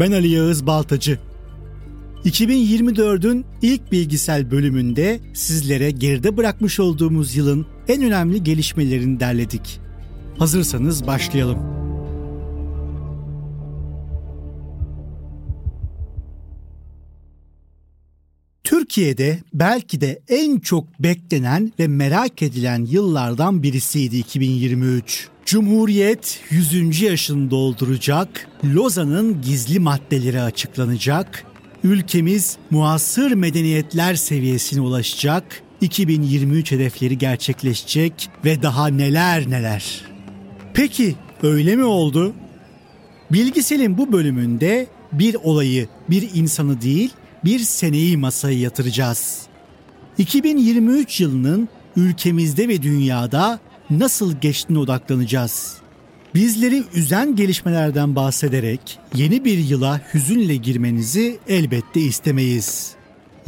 ben Ali Yağız Baltacı. 2024'ün ilk bilgisel bölümünde sizlere geride bırakmış olduğumuz yılın en önemli gelişmelerini derledik. Hazırsanız başlayalım. Türkiye'de belki de en çok beklenen ve merak edilen yıllardan birisiydi 2023. Cumhuriyet 100. yaşını dolduracak, Lozan'ın gizli maddeleri açıklanacak, ülkemiz muasır medeniyetler seviyesine ulaşacak, 2023 hedefleri gerçekleşecek ve daha neler neler. Peki öyle mi oldu? Bilgisel'in bu bölümünde bir olayı, bir insanı değil, bir seneyi masaya yatıracağız. 2023 yılının ülkemizde ve dünyada nasıl geçtiğine odaklanacağız. Bizleri üzen gelişmelerden bahsederek yeni bir yıla hüzünle girmenizi elbette istemeyiz.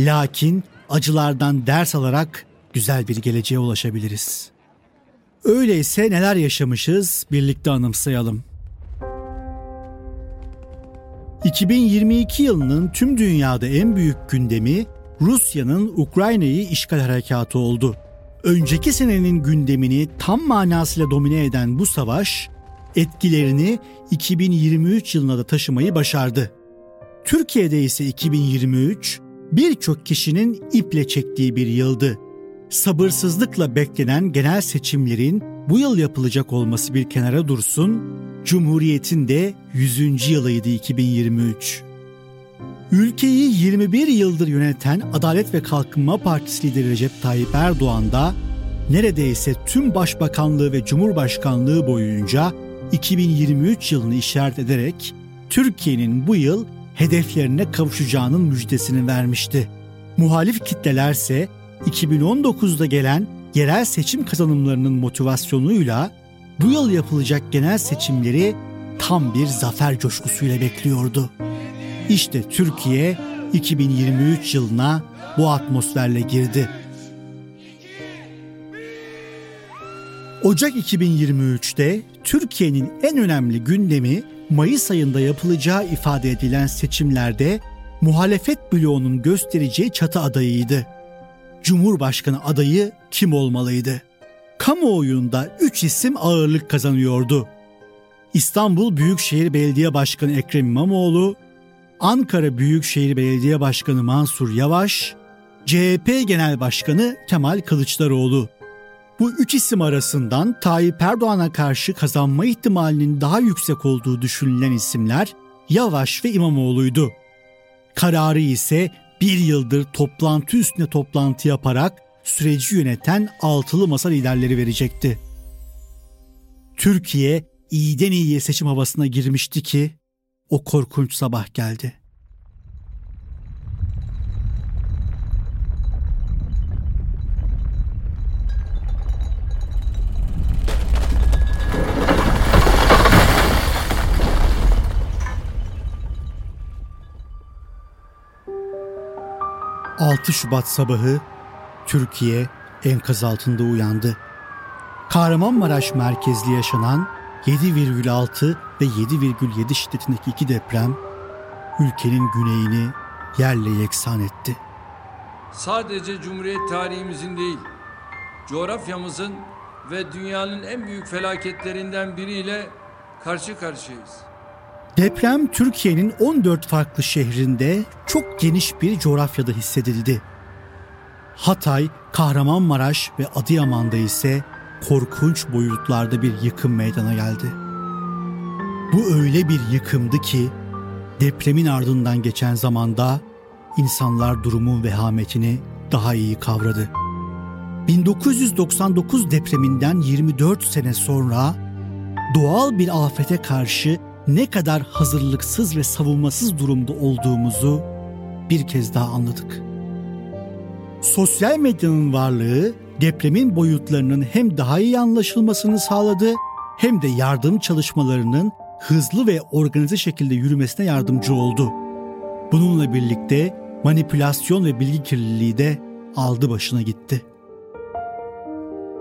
Lakin acılardan ders alarak güzel bir geleceğe ulaşabiliriz. Öyleyse neler yaşamışız birlikte anımsayalım. 2022 yılının tüm dünyada en büyük gündemi Rusya'nın Ukrayna'yı işgal harekatı oldu. Önceki senenin gündemini tam manasıyla domine eden bu savaş etkilerini 2023 yılına da taşımayı başardı. Türkiye'de ise 2023 birçok kişinin iple çektiği bir yıldı. Sabırsızlıkla beklenen genel seçimlerin bu yıl yapılacak olması bir kenara dursun, Cumhuriyet'in de 100. yılıydı 2023. Ülkeyi 21 yıldır yöneten Adalet ve Kalkınma Partisi lideri Recep Tayyip Erdoğan da neredeyse tüm başbakanlığı ve cumhurbaşkanlığı boyunca 2023 yılını işaret ederek Türkiye'nin bu yıl hedeflerine kavuşacağının müjdesini vermişti. Muhalif kitlelerse 2019'da gelen yerel seçim kazanımlarının motivasyonuyla bu yıl yapılacak genel seçimleri tam bir zafer coşkusuyla bekliyordu. İşte Türkiye 2023 yılına bu atmosferle girdi. Ocak 2023'te Türkiye'nin en önemli gündemi Mayıs ayında yapılacağı ifade edilen seçimlerde muhalefet bloğunun göstereceği çatı adayıydı. Cumhurbaşkanı adayı kim olmalıydı? Kamuoyunda 3 isim ağırlık kazanıyordu. İstanbul Büyükşehir Belediye Başkanı Ekrem İmamoğlu, Ankara Büyükşehir Belediye Başkanı Mansur Yavaş, CHP Genel Başkanı Kemal Kılıçdaroğlu. Bu üç isim arasından Tayyip Erdoğan'a karşı kazanma ihtimalinin daha yüksek olduğu düşünülen isimler Yavaş ve İmamoğlu'ydu. Kararı ise bir yıldır toplantı üstüne toplantı yaparak süreci yöneten altılı masa liderleri verecekti. Türkiye iyiden iyiye seçim havasına girmişti ki o korkunç sabah geldi. ...6 Şubat sabahı Türkiye enkaz altında uyandı. Kahramanmaraş merkezli yaşanan 7,6 ve 7,7 şiddetindeki iki deprem ülkenin güneyini yerle yeksan etti. Sadece Cumhuriyet tarihimizin değil, coğrafyamızın ve dünyanın en büyük felaketlerinden biriyle karşı karşıyayız. Deprem Türkiye'nin 14 farklı şehrinde çok geniş bir coğrafyada hissedildi. Hatay, Kahramanmaraş ve Adıyaman'da ise korkunç boyutlarda bir yıkım meydana geldi. Bu öyle bir yıkımdı ki depremin ardından geçen zamanda insanlar durumun vehametini daha iyi kavradı. 1999 depreminden 24 sene sonra doğal bir afete karşı ne kadar hazırlıksız ve savunmasız durumda olduğumuzu bir kez daha anladık. Sosyal medyanın varlığı depremin boyutlarının hem daha iyi anlaşılmasını sağladı hem de yardım çalışmalarının hızlı ve organize şekilde yürümesine yardımcı oldu. Bununla birlikte manipülasyon ve bilgi kirliliği de aldı başına gitti.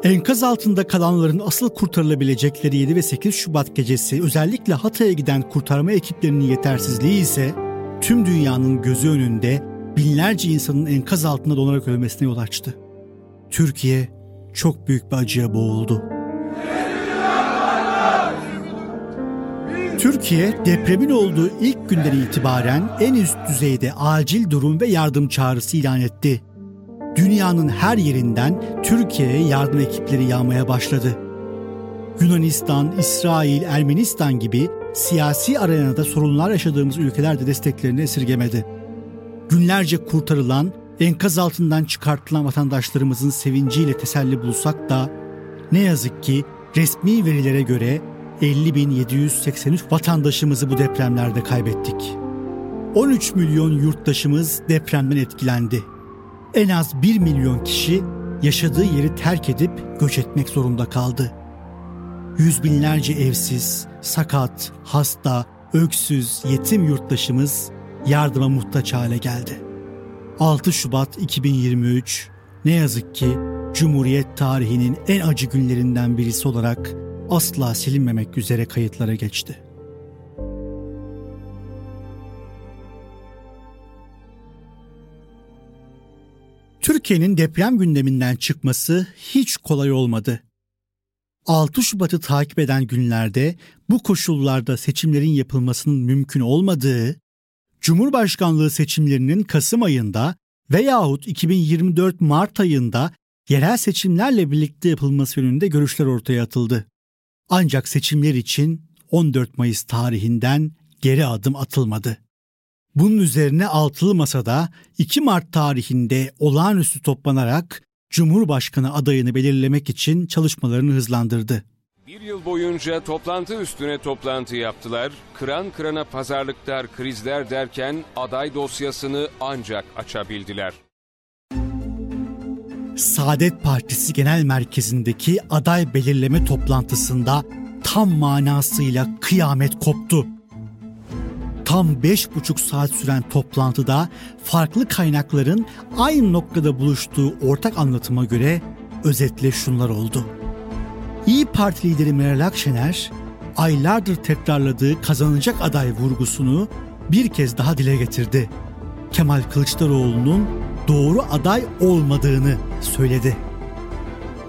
Enkaz altında kalanların asıl kurtarılabilecekleri 7 ve 8 Şubat gecesi özellikle Hatay'a giden kurtarma ekiplerinin yetersizliği ise tüm dünyanın gözü önünde binlerce insanın enkaz altında donarak ölmesine yol açtı. Türkiye çok büyük bir acıya boğuldu. Türkiye depremin olduğu ilk günden itibaren en üst düzeyde acil durum ve yardım çağrısı ilan etti. Dünyanın her yerinden Türkiye'ye yardım ekipleri yağmaya başladı. Yunanistan, İsrail, Ermenistan gibi siyasi arenada sorunlar yaşadığımız ülkeler de desteklerini esirgemedi. Günlerce kurtarılan, enkaz altından çıkartılan vatandaşlarımızın sevinciyle teselli bulsak da ne yazık ki resmi verilere göre 50.783 vatandaşımızı bu depremlerde kaybettik. 13 milyon yurttaşımız depremden etkilendi. En az 1 milyon kişi yaşadığı yeri terk edip göç etmek zorunda kaldı. Yüz binlerce evsiz, sakat, hasta, öksüz, yetim yurttaşımız yardıma muhtaç hale geldi. 6 Şubat 2023 ne yazık ki Cumhuriyet tarihinin en acı günlerinden birisi olarak asla silinmemek üzere kayıtlara geçti. Türkiye'nin deprem gündeminden çıkması hiç kolay olmadı. 6 Şubat'ı takip eden günlerde bu koşullarda seçimlerin yapılmasının mümkün olmadığı, Cumhurbaşkanlığı seçimlerinin Kasım ayında veyahut 2024 Mart ayında yerel seçimlerle birlikte yapılması yönünde görüşler ortaya atıldı. Ancak seçimler için 14 Mayıs tarihinden geri adım atılmadı. Bunun üzerine altılı masada 2 Mart tarihinde olağanüstü toplanarak Cumhurbaşkanı adayını belirlemek için çalışmalarını hızlandırdı. Bir yıl boyunca toplantı üstüne toplantı yaptılar. Kıran kırana pazarlıklar, krizler derken aday dosyasını ancak açabildiler. Saadet Partisi Genel Merkezi'ndeki aday belirleme toplantısında tam manasıyla kıyamet koptu. Tam beş buçuk saat süren toplantıda farklı kaynakların aynı noktada buluştuğu ortak anlatıma göre özetle şunlar oldu. İyi Parti lideri Meral Akşener aylardır tekrarladığı kazanacak aday vurgusunu bir kez daha dile getirdi. Kemal Kılıçdaroğlu'nun doğru aday olmadığını söyledi.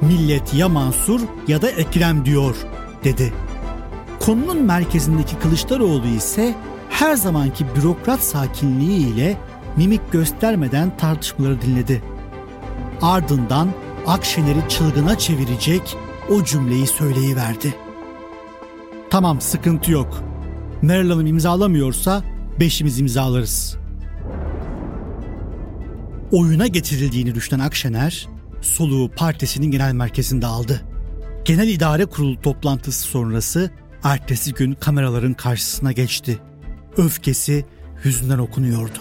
Millet ya Mansur ya da Ekrem diyor dedi. Konunun merkezindeki Kılıçdaroğlu ise her zamanki bürokrat sakinliğiyle mimik göstermeden tartışmaları dinledi. Ardından Akşener'i çılgına çevirecek o cümleyi söyleyiverdi. Tamam sıkıntı yok. Meral Hanım imzalamıyorsa beşimiz imzalarız. Oyuna getirildiğini düşünen Akşener, soluğu partisinin genel merkezinde aldı. Genel İdare Kurulu toplantısı sonrası ertesi gün kameraların karşısına geçti. Öfkesi yüzünden okunuyordu.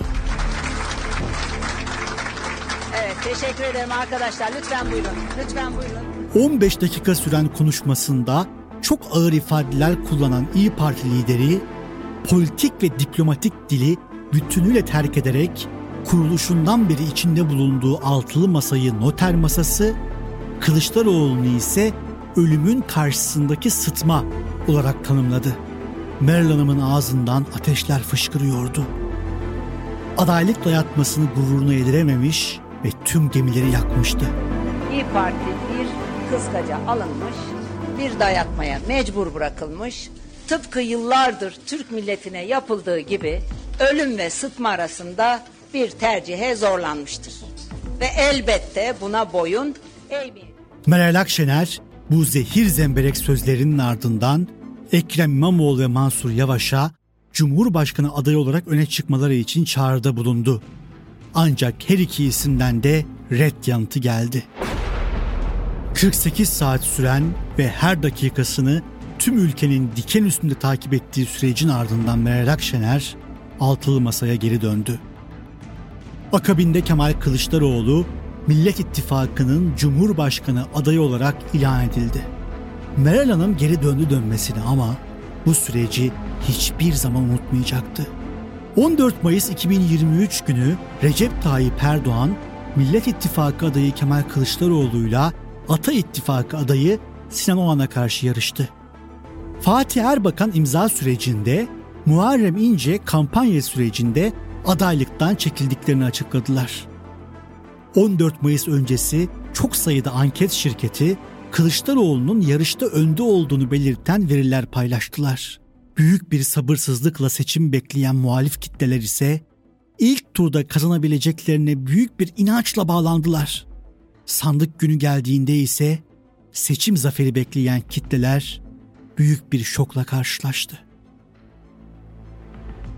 Evet teşekkür ederim arkadaşlar. Lütfen buyurun. Lütfen buyurun. 15 dakika süren konuşmasında çok ağır ifadeler kullanan İyi Parti lideri politik ve diplomatik dili bütünüyle terk ederek kuruluşundan beri içinde bulunduğu altılı masayı noter masası, Kılıçdaroğlu'nu ise ölümün karşısındaki sıtma olarak tanımladı. Meral Hanım'ın ağzından ateşler fışkırıyordu. Adaylık dayatmasını gururuna yedirememiş ve tüm gemileri yakmıştı. İyi Parti bir kıskaca alınmış, bir dayatmaya mecbur bırakılmış, tıpkı yıllardır Türk milletine yapıldığı gibi ölüm ve sıtma arasında bir tercihe zorlanmıştır. Ve elbette buna boyun eğmeyecek. Meral Akşener Bu zehir zemberek sözlerinin ardından Ekrem İmamoğlu ve Mansur Yavaş'a Cumhurbaşkanı adayı olarak öne çıkmaları için çağrıda bulundu. Ancak her iki isimden de red yanıtı geldi. 48 saat süren ve her dakikasını tüm ülkenin diken üstünde takip ettiği sürecin ardından Meral Akşener altılı masaya geri döndü. Akabinde Kemal Kılıçdaroğlu Millet İttifakı'nın Cumhurbaşkanı adayı olarak ilan edildi. Meral Hanım geri döndü dönmesine ama bu süreci hiçbir zaman unutmayacaktı. 14 Mayıs 2023 günü Recep Tayyip Erdoğan Millet İttifakı adayı Kemal Kılıçdaroğlu'yla Ata İttifakı adayı Sinan Oğan'a karşı yarıştı. Fatih Erbakan imza sürecinde, Muharrem İnce kampanya sürecinde adaylıktan çekildiklerini açıkladılar. 14 Mayıs öncesi çok sayıda anket şirketi Kılıçdaroğlu'nun yarışta önde olduğunu belirten veriler paylaştılar. Büyük bir sabırsızlıkla seçim bekleyen muhalif kitleler ise ilk turda kazanabileceklerine büyük bir inançla bağlandılar. Sandık günü geldiğinde ise seçim zaferi bekleyen kitleler büyük bir şokla karşılaştı.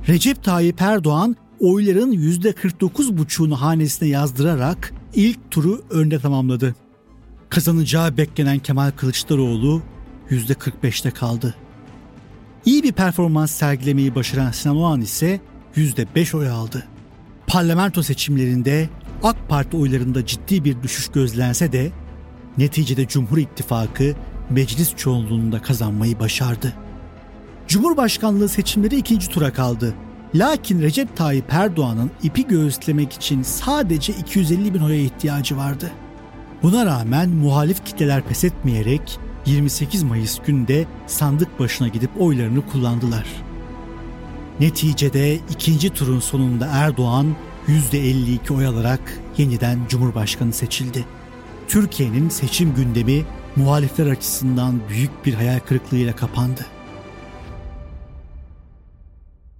Recep Tayyip Erdoğan oyların %49,5'unu hanesine yazdırarak ilk turu önde tamamladı. Kazanacağı beklenen Kemal Kılıçdaroğlu %45'te kaldı. İyi bir performans sergilemeyi başaran Sinan Oğan ise %5 oy aldı. Parlamento seçimlerinde AK Parti oylarında ciddi bir düşüş gözlense de neticede Cumhur İttifakı meclis çoğunluğunda kazanmayı başardı. Cumhurbaşkanlığı seçimleri ikinci tura kaldı. Lakin Recep Tayyip Erdoğan'ın ipi göğüslemek için sadece 250 bin oya ihtiyacı vardı. Buna rağmen muhalif kitleler pes etmeyerek 28 Mayıs günde sandık başına gidip oylarını kullandılar. Neticede ikinci turun sonunda Erdoğan %52 oy alarak yeniden Cumhurbaşkanı seçildi. Türkiye'nin seçim gündemi muhalifler açısından büyük bir hayal kırıklığıyla kapandı.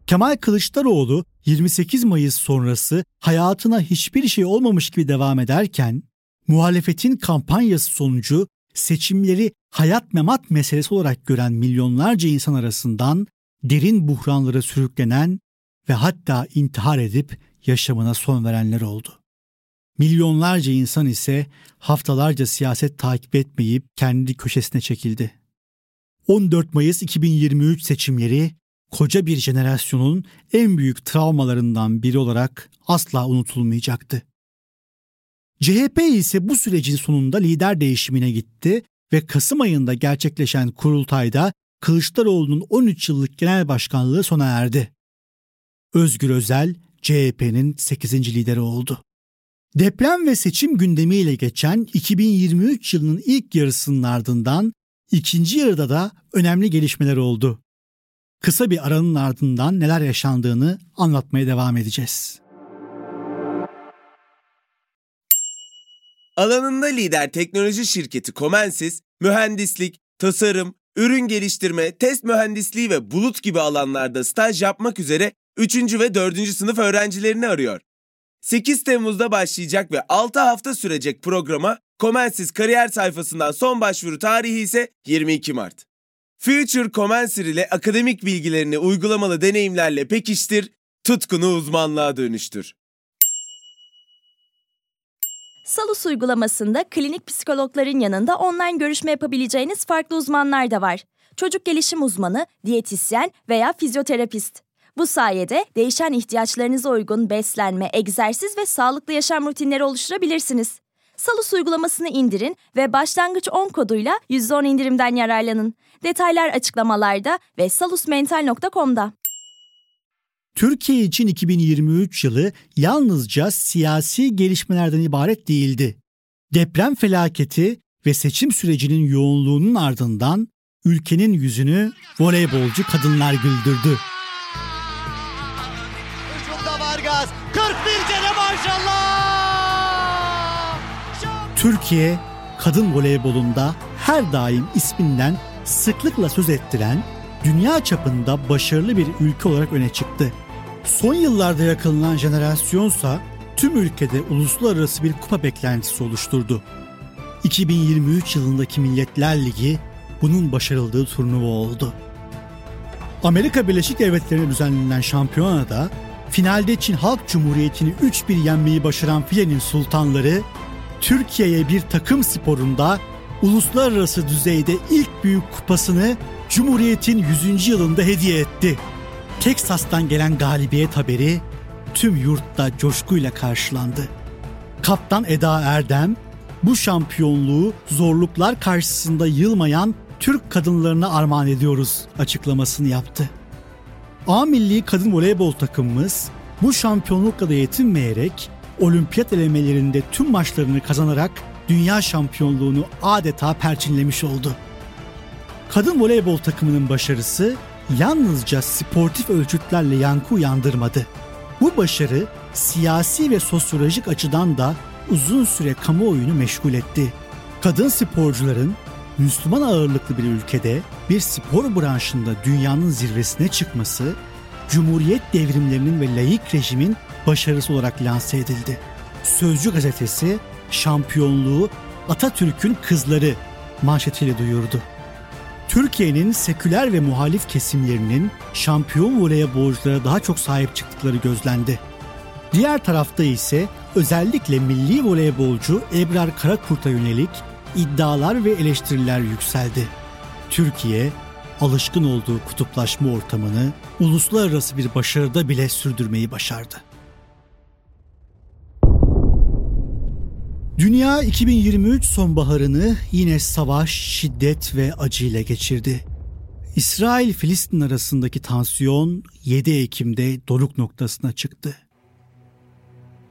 Kemal Kılıçdaroğlu 28 Mayıs sonrası hayatına hiçbir şey olmamış gibi devam ederken muhalefetin kampanyası sonucu seçimleri hayat memat meselesi olarak gören milyonlarca insan arasından derin buhranlara sürüklenen ve hatta intihar edip yaşamına son verenler oldu. Milyonlarca insan ise haftalarca siyaset takip etmeyip kendi köşesine çekildi. 14 Mayıs 2023 seçimleri koca bir jenerasyonun en büyük travmalarından biri olarak asla unutulmayacaktı. CHP ise bu sürecin sonunda lider değişimine gitti ve Kasım ayında gerçekleşen kurultayda Kılıçdaroğlu'nun 13 yıllık genel başkanlığı sona erdi. Özgür Özel CHP'nin 8. lideri oldu. Deprem ve seçim gündemiyle geçen 2023 yılının ilk yarısının ardından ikinci yarıda da önemli gelişmeler oldu. Kısa bir aranın ardından neler yaşandığını anlatmaya devam edeceğiz. Alanında lider teknoloji şirketi Comensis, mühendislik, tasarım, ürün geliştirme, test mühendisliği ve bulut gibi alanlarda staj yapmak üzere 3. ve 4. sınıf öğrencilerini arıyor. 8 Temmuz'da başlayacak ve 6 hafta sürecek programa Comensis kariyer sayfasından son başvuru tarihi ise 22 Mart. Future Comensir ile akademik bilgilerini uygulamalı deneyimlerle pekiştir, tutkunu uzmanlığa dönüştür. Salus uygulamasında klinik psikologların yanında online görüşme yapabileceğiniz farklı uzmanlar da var. Çocuk gelişim uzmanı, diyetisyen veya fizyoterapist. Bu sayede değişen ihtiyaçlarınıza uygun beslenme, egzersiz ve sağlıklı yaşam rutinleri oluşturabilirsiniz. Salus uygulamasını indirin ve başlangıç 10 koduyla %10 indirimden yararlanın. Detaylar açıklamalarda ve salusmental.com'da. Türkiye için 2023 yılı yalnızca siyasi gelişmelerden ibaret değildi. Deprem felaketi ve seçim sürecinin yoğunluğunun ardından ülkenin yüzünü voleybolcu kadınlar güldürdü. Vargas. 41 kere maşallah. Türkiye kadın voleybolunda her daim isminden sıklıkla söz ettiren, dünya çapında başarılı bir ülke olarak öne çıktı. Son yıllarda yakalanan jenerasyonsa tüm ülkede uluslararası bir kupa beklentisi oluşturdu. 2023 yılındaki Milletler Ligi bunun başarıldığı turnuva oldu. Amerika Birleşik Devletleri'ne düzenlenen şampiyonada finalde Çin Halk Cumhuriyeti'ni 3-1 yenmeyi başaran filenin sultanları Türkiye'ye bir takım sporunda uluslararası düzeyde ilk büyük kupasını Cumhuriyet'in 100. yılında hediye etti. Teksas'tan gelen galibiyet haberi tüm yurtta coşkuyla karşılandı. Kaptan Eda Erdem bu şampiyonluğu zorluklar karşısında yılmayan Türk kadınlarına armağan ediyoruz açıklamasını yaptı. A milli kadın voleybol takımımız bu şampiyonlukla da yetinmeyerek olimpiyat elemelerinde tüm maçlarını kazanarak dünya şampiyonluğunu adeta perçinlemiş oldu. Kadın voleybol takımının başarısı yalnızca sportif ölçütlerle yankı uyandırmadı. Bu başarı siyasi ve sosyolojik açıdan da uzun süre kamuoyunu meşgul etti. Kadın sporcuların Müslüman ağırlıklı bir ülkede bir spor branşında dünyanın zirvesine çıkması, Cumhuriyet devrimlerinin ve layık rejimin başarısı olarak lanse edildi. Sözcü gazetesi şampiyonluğu Atatürk'ün kızları manşetiyle duyurdu. Türkiye'nin seküler ve muhalif kesimlerinin şampiyon voleybolculara daha çok sahip çıktıkları gözlendi. Diğer tarafta ise özellikle milli voleybolcu Ebrar Karakurt'a yönelik iddialar ve eleştiriler yükseldi. Türkiye, alışkın olduğu kutuplaşma ortamını uluslararası bir başarıda bile sürdürmeyi başardı. Dünya 2023 sonbaharını yine savaş, şiddet ve acı ile geçirdi. İsrail-Filistin arasındaki tansiyon 7 Ekim'de doruk noktasına çıktı.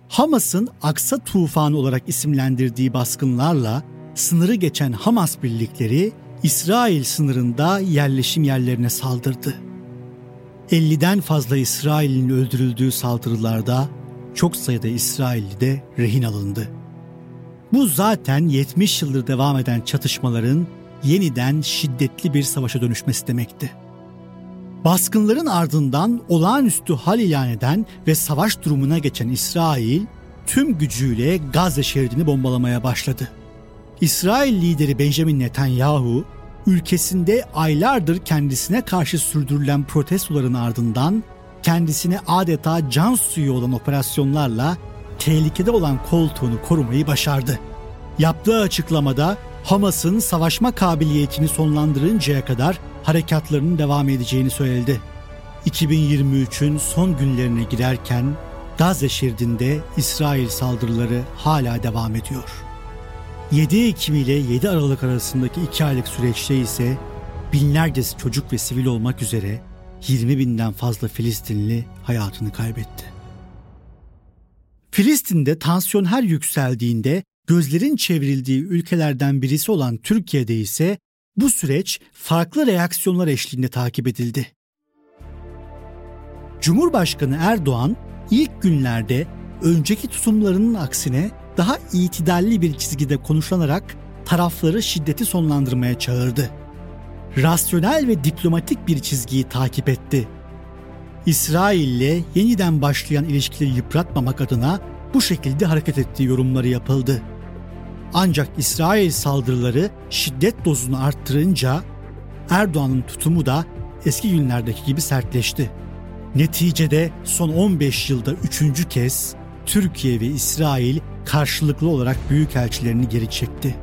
Hamas'ın Aksa tufanı olarak isimlendirdiği baskınlarla sınırı geçen Hamas birlikleri İsrail sınırında yerleşim yerlerine saldırdı. 50'den fazla İsrail'in öldürüldüğü saldırılarda çok sayıda İsrailli de rehin alındı. Bu zaten 70 yıldır devam eden çatışmaların yeniden şiddetli bir savaşa dönüşmesi demekti. Baskınların ardından olağanüstü hal ilan eden ve savaş durumuna geçen İsrail tüm gücüyle Gazze şeridini bombalamaya başladı. İsrail lideri Benjamin Netanyahu ülkesinde aylardır kendisine karşı sürdürülen protestoların ardından kendisine adeta can suyu olan operasyonlarla tehlikede olan koltuğunu korumayı başardı. Yaptığı açıklamada Hamas'ın savaşma kabiliyetini sonlandırıncaya kadar harekatlarının devam edeceğini söyledi. 2023'ün son günlerine girerken Gazze şeridinde İsrail saldırıları hala devam ediyor. 7 Ekim ile 7 Aralık arasındaki 2 aylık süreçte ise binlerce çocuk ve sivil olmak üzere 20 binden fazla Filistinli hayatını kaybetti. Filistin'de tansiyon her yükseldiğinde gözlerin çevrildiği ülkelerden birisi olan Türkiye'de ise bu süreç farklı reaksiyonlar eşliğinde takip edildi. Cumhurbaşkanı Erdoğan ilk günlerde önceki tutumlarının aksine daha itidalli bir çizgide konuşlanarak tarafları şiddeti sonlandırmaya çağırdı. Rasyonel ve diplomatik bir çizgiyi takip etti. İsrail ile yeniden başlayan ilişkileri yıpratmamak adına bu şekilde hareket ettiği yorumları yapıldı. Ancak İsrail saldırıları şiddet dozunu arttırınca Erdoğan'ın tutumu da eski günlerdeki gibi sertleşti. Neticede son 15 yılda üçüncü kez Türkiye ve İsrail karşılıklı olarak büyükelçilerini geri çekti.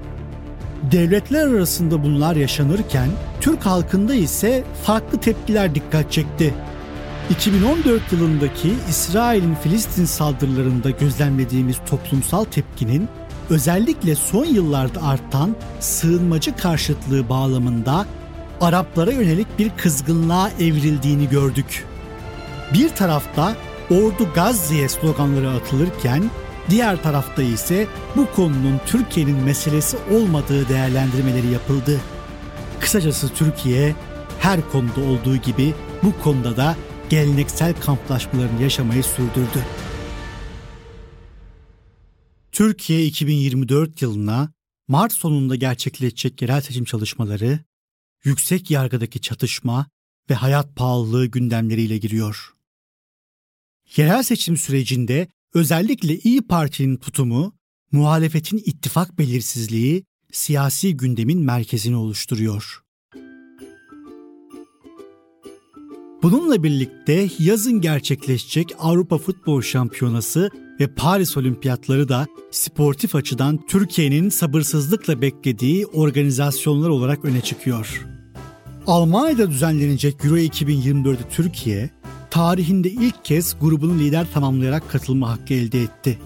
Devletler arasında bunlar yaşanırken Türk halkında ise farklı tepkiler dikkat çekti. 2014 yılındaki İsrail'in Filistin saldırılarında gözlemlediğimiz toplumsal tepkinin özellikle son yıllarda artan sığınmacı karşıtlığı bağlamında Araplara yönelik bir kızgınlığa evrildiğini gördük. Bir tarafta ordu Gazze'ye sloganları atılırken diğer tarafta ise bu konunun Türkiye'nin meselesi olmadığı değerlendirmeleri yapıldı. Kısacası Türkiye her konuda olduğu gibi bu konuda da geleneksel kamplaşmalarını yaşamayı sürdürdü. Türkiye 2024 yılına Mart sonunda gerçekleşecek yerel seçim çalışmaları, yüksek yargıdaki çatışma ve hayat pahalılığı gündemleriyle giriyor. Yerel seçim sürecinde özellikle İyi Parti'nin tutumu, muhalefetin ittifak belirsizliği siyasi gündemin merkezini oluşturuyor. Bununla birlikte yazın gerçekleşecek Avrupa Futbol Şampiyonası ve Paris Olimpiyatları da sportif açıdan Türkiye'nin sabırsızlıkla beklediği organizasyonlar olarak öne çıkıyor. Almanya'da düzenlenecek Euro 2024'de Türkiye, tarihinde ilk kez grubunu lider tamamlayarak katılma hakkı elde etti.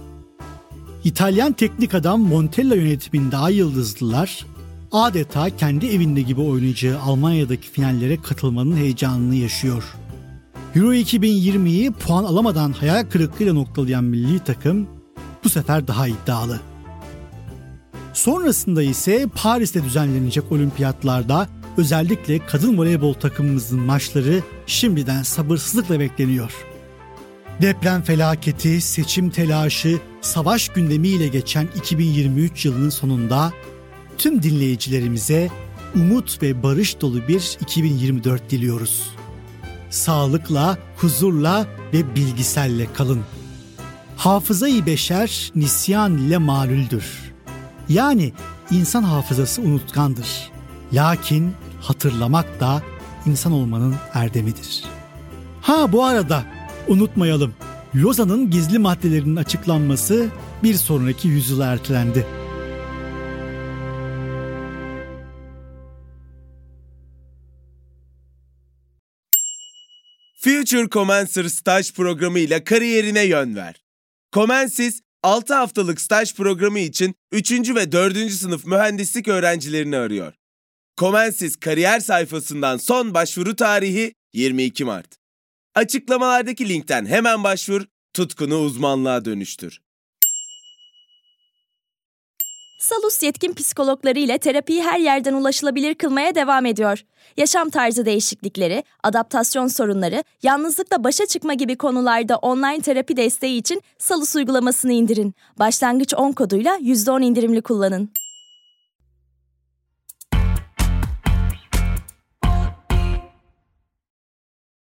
İtalyan teknik adam Montella yönetiminde Ay Yıldızlılar adeta kendi evinde gibi oynayacağı Almanya'daki finallere katılmanın heyecanını yaşıyor. Euro 2020'yi puan alamadan hayal kırıklığıyla noktalayan milli takım bu sefer daha iddialı. Sonrasında ise Paris'te düzenlenecek olimpiyatlarda özellikle kadın voleybol takımımızın maçları şimdiden sabırsızlıkla bekleniyor. Deprem felaketi, seçim telaşı, savaş gündemiyle geçen 2023 yılının sonunda tüm dinleyicilerimize umut ve barış dolu bir 2024 diliyoruz. Sağlıkla, huzurla ve bilgiselle kalın. Hafızayı beşer nisyan ile malüldür. Yani insan hafızası unutkandır. Lakin hatırlamak da insan olmanın erdemidir. Ha bu arada unutmayalım. Lozan'ın gizli maddelerinin açıklanması bir sonraki yüzyıla ertelendi. Future Commencer staj programı ile kariyerine yön ver. Comensis 6 haftalık staj programı için 3. ve 4. sınıf mühendislik öğrencilerini arıyor. Comensis kariyer sayfasından son başvuru tarihi 22 Mart. Açıklamalardaki linkten hemen başvur, tutkunu uzmanlığa dönüştür. Salus yetkin psikologları ile terapiyi her yerden ulaşılabilir kılmaya devam ediyor. Yaşam tarzı değişiklikleri, adaptasyon sorunları, yalnızlıkla başa çıkma gibi konularda online terapi desteği için Salus uygulamasını indirin. Başlangıç 10 koduyla %10 indirimli kullanın.